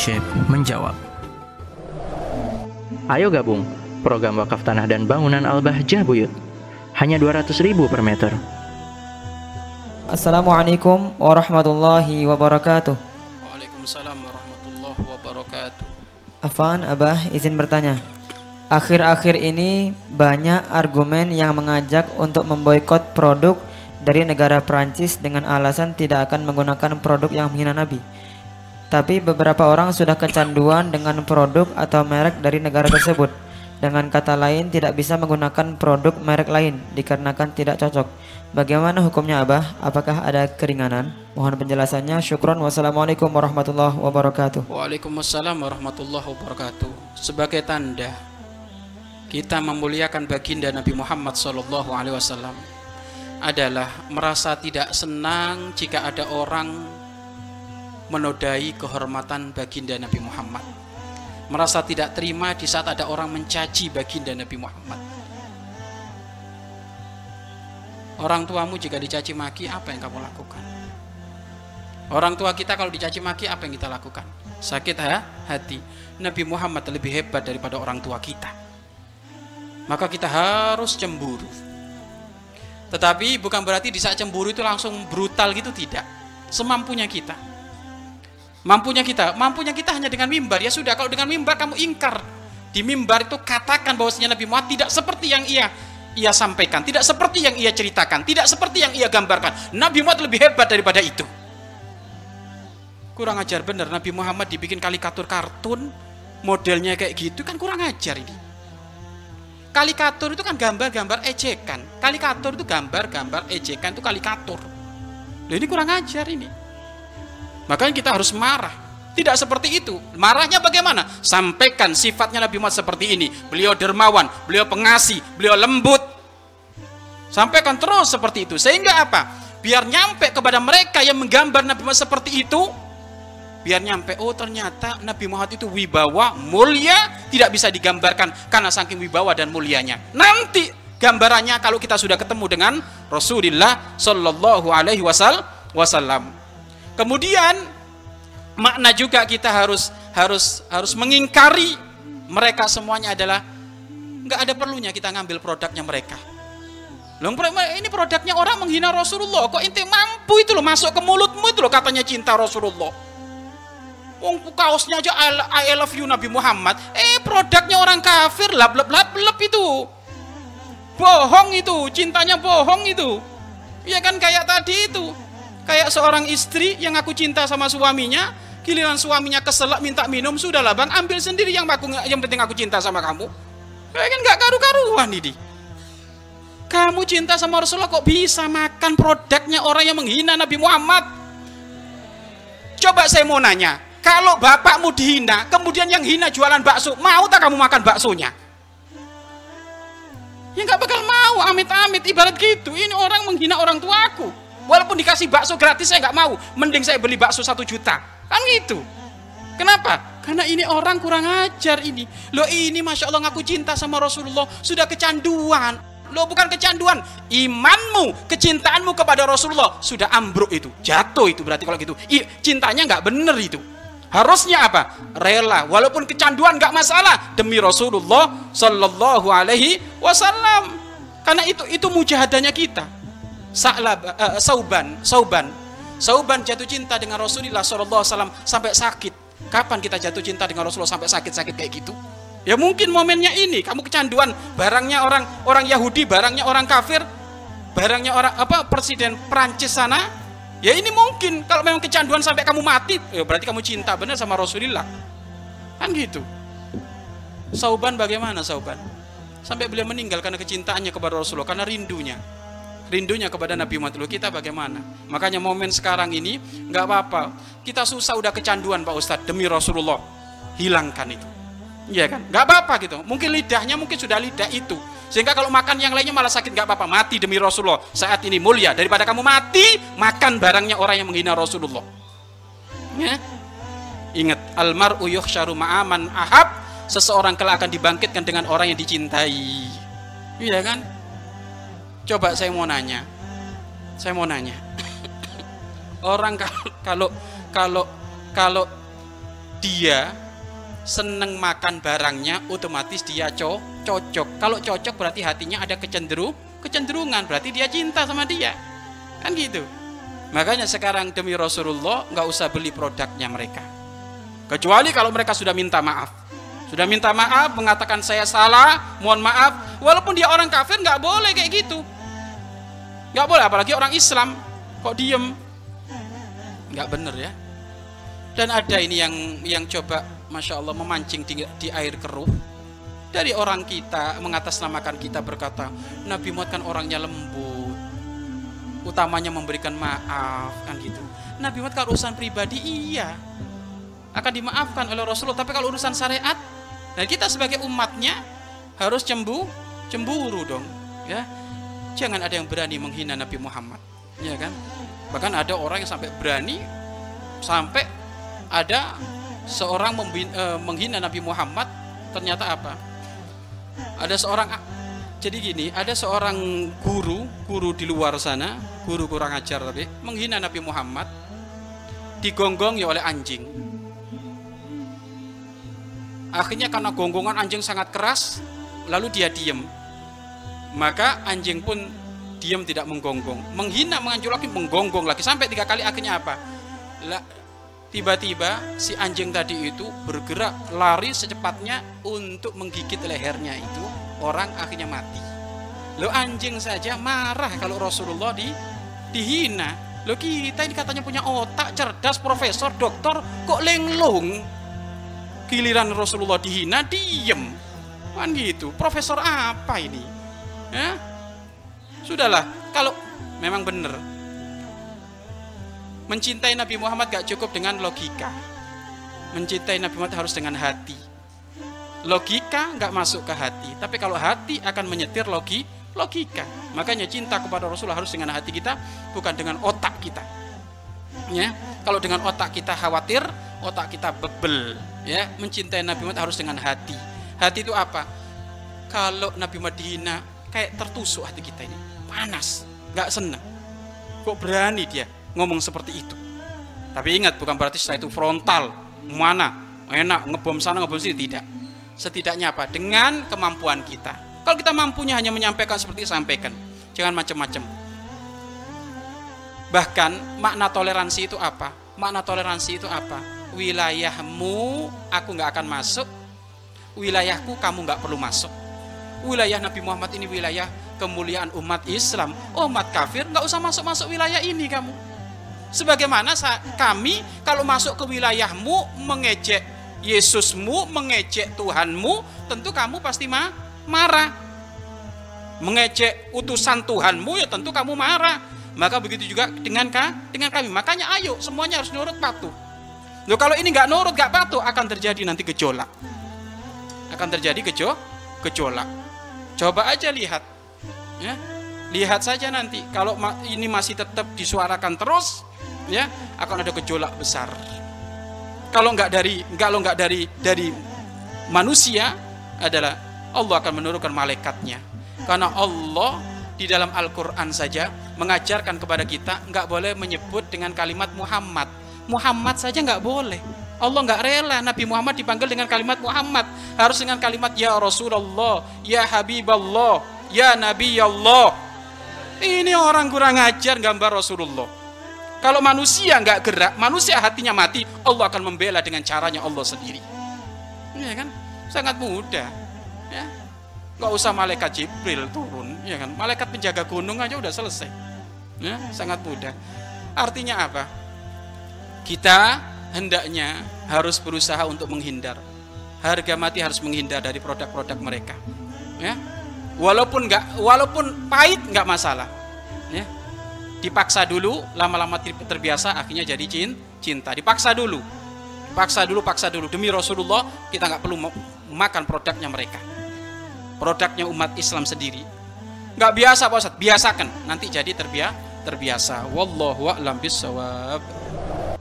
Syekh menjawab. Ayo gabung program wakaf tanah dan bangunan Al-Bahjah Buyut. Hanya 200 ribu per meter. Assalamualaikum warahmatullahi wabarakatuh. Waalaikumsalam warahmatullahi wabarakatuh. Afan, Abah izin bertanya. Akhir-akhir ini banyak argumen yang mengajak untuk memboikot produk dari negara Perancis dengan alasan tidak akan menggunakan produk yang menghina Nabi. Tapi beberapa orang sudah kecanduan dengan produk atau merek dari negara tersebut. Dengan kata lain tidak bisa menggunakan produk merek lain dikarenakan tidak cocok. Bagaimana hukumnya Abah? Apakah ada keringanan? Mohon penjelasannya. Syukron. Wassalamualaikum warahmatullahi wabarakatuh. Waalaikumsalam warahmatullahi wabarakatuh. Sebagai tanda kita memuliakan baginda Nabi Muhammad wasallam adalah merasa tidak senang jika ada orang menodai kehormatan baginda Nabi Muhammad. Merasa tidak terima di saat ada orang mencaci baginda Nabi Muhammad. Orang tuamu jika dicaci maki, apa yang kamu lakukan? Orang tua kita kalau dicaci maki, apa yang kita lakukan? Sakit ha? hati. Nabi Muhammad lebih hebat daripada orang tua kita. Maka kita harus cemburu. Tetapi bukan berarti di saat cemburu itu langsung brutal gitu, tidak. Semampunya kita. Mampunya kita, mampunya kita hanya dengan mimbar. Ya sudah, kalau dengan mimbar kamu ingkar. Di mimbar itu katakan bahwasanya Nabi Muhammad tidak seperti yang ia ia sampaikan, tidak seperti yang ia ceritakan, tidak seperti yang ia gambarkan. Nabi Muhammad lebih hebat daripada itu. Kurang ajar benar Nabi Muhammad dibikin karikatur kartun, modelnya kayak gitu kan kurang ajar ini. Kalikatur itu kan gambar-gambar ejekan. Kalikatur itu gambar-gambar ejekan itu kalikatur. Loh ini kurang ajar ini. Makanya kita harus marah. Tidak seperti itu. Marahnya bagaimana? Sampaikan sifatnya Nabi Muhammad seperti ini. Beliau dermawan, beliau pengasih, beliau lembut. Sampaikan terus seperti itu. Sehingga apa? Biar nyampe kepada mereka yang menggambar Nabi Muhammad seperti itu. Biar nyampe, oh ternyata Nabi Muhammad itu wibawa, mulia, tidak bisa digambarkan karena saking wibawa dan mulianya. Nanti gambarannya kalau kita sudah ketemu dengan Rasulullah Shallallahu Alaihi Wasallam. Kemudian makna juga kita harus harus harus mengingkari mereka semuanya adalah nggak ada perlunya kita ngambil produknya mereka. Loh, ini produknya orang menghina Rasulullah. Kok inti mampu itu loh masuk ke mulutmu itu loh katanya cinta Rasulullah. Wong kaosnya aja I, love you Nabi Muhammad. Eh produknya orang kafir lap lap lap lap itu. Bohong itu, cintanya bohong itu. Iya kan kayak tadi itu. Kayak seorang istri yang aku cinta sama suaminya, giliran suaminya keselak minta minum, sudahlah bang, ambil sendiri yang aku yang penting aku cinta sama kamu. Kayak kan gak karu-karuan ini. Kamu cinta sama Rasulullah kok bisa makan produknya orang yang menghina Nabi Muhammad? Coba saya mau nanya, kalau bapakmu dihina, kemudian yang hina jualan bakso, mau tak kamu makan baksonya? Ya nggak bakal mau, amit-amit ibarat gitu. Ini orang menghina orang tuaku. Walaupun dikasih bakso gratis saya nggak mau. Mending saya beli bakso satu juta. Kan gitu. Kenapa? Karena ini orang kurang ajar ini. Loh ini Masya Allah ngaku cinta sama Rasulullah. Sudah kecanduan. Loh bukan kecanduan. Imanmu, kecintaanmu kepada Rasulullah. Sudah ambruk itu. Jatuh itu berarti kalau gitu. Cintanya nggak bener itu. Harusnya apa? Rela. Walaupun kecanduan nggak masalah. Demi Rasulullah Sallallahu Alaihi Wasallam. Karena itu itu mujahadanya kita. Sa'lab, uh, Sauban, Sauban. Sauban jatuh cinta dengan Rasulullah SAW sampai sakit. Kapan kita jatuh cinta dengan Rasulullah sampai sakit-sakit kayak gitu? Ya mungkin momennya ini, kamu kecanduan barangnya orang orang Yahudi, barangnya orang kafir, barangnya orang apa presiden Prancis sana. Ya ini mungkin kalau memang kecanduan sampai kamu mati, ya berarti kamu cinta benar sama Rasulullah. Kan gitu. Sauban bagaimana Sauban? Sampai beliau meninggal karena kecintaannya kepada Rasulullah, karena rindunya rindunya kepada Nabi Muhammad. Kita bagaimana? Makanya momen sekarang ini nggak apa-apa. Kita susah udah kecanduan Pak Ustadz. Demi Rasulullah hilangkan itu. Iya kan? Nggak apa-apa gitu. Mungkin lidahnya mungkin sudah lidah itu. Sehingga kalau makan yang lainnya malah sakit nggak apa-apa. Mati demi Rasulullah. Saat ini mulia. Daripada kamu mati makan barangnya orang yang menghina Rasulullah. Ya? Ingat almaru yuhsyaru ma'aman ahab. Seseorang kelak akan dibangkitkan dengan orang yang dicintai. Iya kan Coba saya mau nanya. Saya mau nanya. Orang kalau kalau kalau dia seneng makan barangnya otomatis dia co cocok. Kalau cocok berarti hatinya ada kecenderung kecenderungan berarti dia cinta sama dia. Kan gitu. Makanya sekarang demi Rasulullah nggak usah beli produknya mereka. Kecuali kalau mereka sudah minta maaf. Sudah minta maaf mengatakan saya salah mohon maaf walaupun dia orang kafir nggak boleh kayak gitu. Nggak boleh apalagi orang Islam. Kok diem? Nggak bener ya. Dan ada ini yang yang coba masya Allah memancing di, di air keruh. Dari orang kita mengatasnamakan kita berkata Nabi Muhammad kan orangnya lembut. Utamanya memberikan maaf kan gitu. Nabi Muhammad kalau urusan pribadi iya. Akan dimaafkan oleh Rasulullah tapi kalau urusan syariat dan kita sebagai umatnya harus cembu cemburu dong ya. Jangan ada yang berani menghina Nabi Muhammad ya kan? Bahkan ada orang yang sampai berani sampai ada seorang uh, menghina Nabi Muhammad ternyata apa? Ada seorang jadi gini ada seorang guru guru di luar sana guru kurang ajar tadi menghina Nabi Muhammad digonggongi oleh anjing. Akhirnya karena gonggongan anjing sangat keras lalu dia diem maka anjing pun diam tidak menggonggong menghina mengancur lagi menggonggong lagi sampai tiga kali akhirnya apa Tiba-tiba si anjing tadi itu bergerak lari secepatnya untuk menggigit lehernya itu orang akhirnya mati. Lo anjing saja marah kalau Rasulullah di dihina. Lo kita ini katanya punya otak cerdas, profesor, doktor, kok lenglung. Giliran Rasulullah dihina, diem. Kan gitu. Profesor apa ini? Ya? Sudahlah, kalau memang benar Mencintai Nabi Muhammad gak cukup dengan logika. Mencintai Nabi Muhammad harus dengan hati. Logika gak masuk ke hati, tapi kalau hati akan menyetir logi, logika. Makanya cinta kepada Rasulullah harus dengan hati kita, bukan dengan otak kita. Ya, kalau dengan otak kita khawatir, otak kita bebel. Ya, mencintai Nabi Muhammad harus dengan hati. Hati itu apa? Kalau Nabi dihina, kayak tertusuk hati kita ini, panas, gak senang. Kok berani dia ngomong seperti itu. Tapi ingat bukan berarti saya itu frontal, mana, enak, ngebom sana, ngebom sini, tidak. Setidaknya apa? Dengan kemampuan kita. Kalau kita mampunya hanya menyampaikan seperti sampaikan. Jangan macam-macam. Bahkan makna toleransi itu apa? Makna toleransi itu apa? Wilayahmu aku nggak akan masuk, wilayahku kamu nggak perlu masuk. Wilayah Nabi Muhammad ini wilayah kemuliaan umat Islam. umat kafir nggak usah masuk-masuk wilayah ini kamu Sebagaimana kami kalau masuk ke wilayahmu mengejek Yesusmu, mengejek Tuhanmu, tentu kamu pasti ma marah. Mengejek utusan Tuhanmu ya tentu kamu marah. Maka begitu juga dengan dengan kami. Makanya ayo semuanya harus nurut patuh. Loh kalau ini nggak nurut, nggak patuh akan terjadi nanti gejolak. Akan terjadi gejo gejolak. Coba aja lihat. Ya, lihat saja nanti kalau ini masih tetap disuarakan terus ya akan ada gejolak besar. Kalau nggak dari kalau nggak dari dari manusia adalah Allah akan menurunkan malaikatnya. Karena Allah di dalam Al-Quran saja mengajarkan kepada kita nggak boleh menyebut dengan kalimat Muhammad. Muhammad saja nggak boleh. Allah nggak rela Nabi Muhammad dipanggil dengan kalimat Muhammad harus dengan kalimat ya Rasulullah, ya Habiballah, ya Nabi Allah. Ini orang kurang ajar gambar Rasulullah. Kalau manusia nggak gerak, manusia hatinya mati, Allah akan membela dengan caranya Allah sendiri. Ya kan? Sangat mudah. Ya. Nggak usah malaikat Jibril turun, ya kan? Malaikat penjaga gunung aja udah selesai. Ya, sangat mudah. Artinya apa? Kita hendaknya harus berusaha untuk menghindar. Harga mati harus menghindar dari produk-produk mereka. Ya. Walaupun nggak, walaupun pahit nggak masalah. Ya. Dipaksa dulu lama-lama terbiasa akhirnya jadi cinta. Dipaksa dulu. Paksa dulu paksa dulu. Demi Rasulullah kita nggak perlu makan produknya mereka. Produknya umat Islam sendiri. Nggak biasa Pak Ustadz. Biasakan. Nanti jadi terbiasa terbiasa. Wallahu a'lam bisawab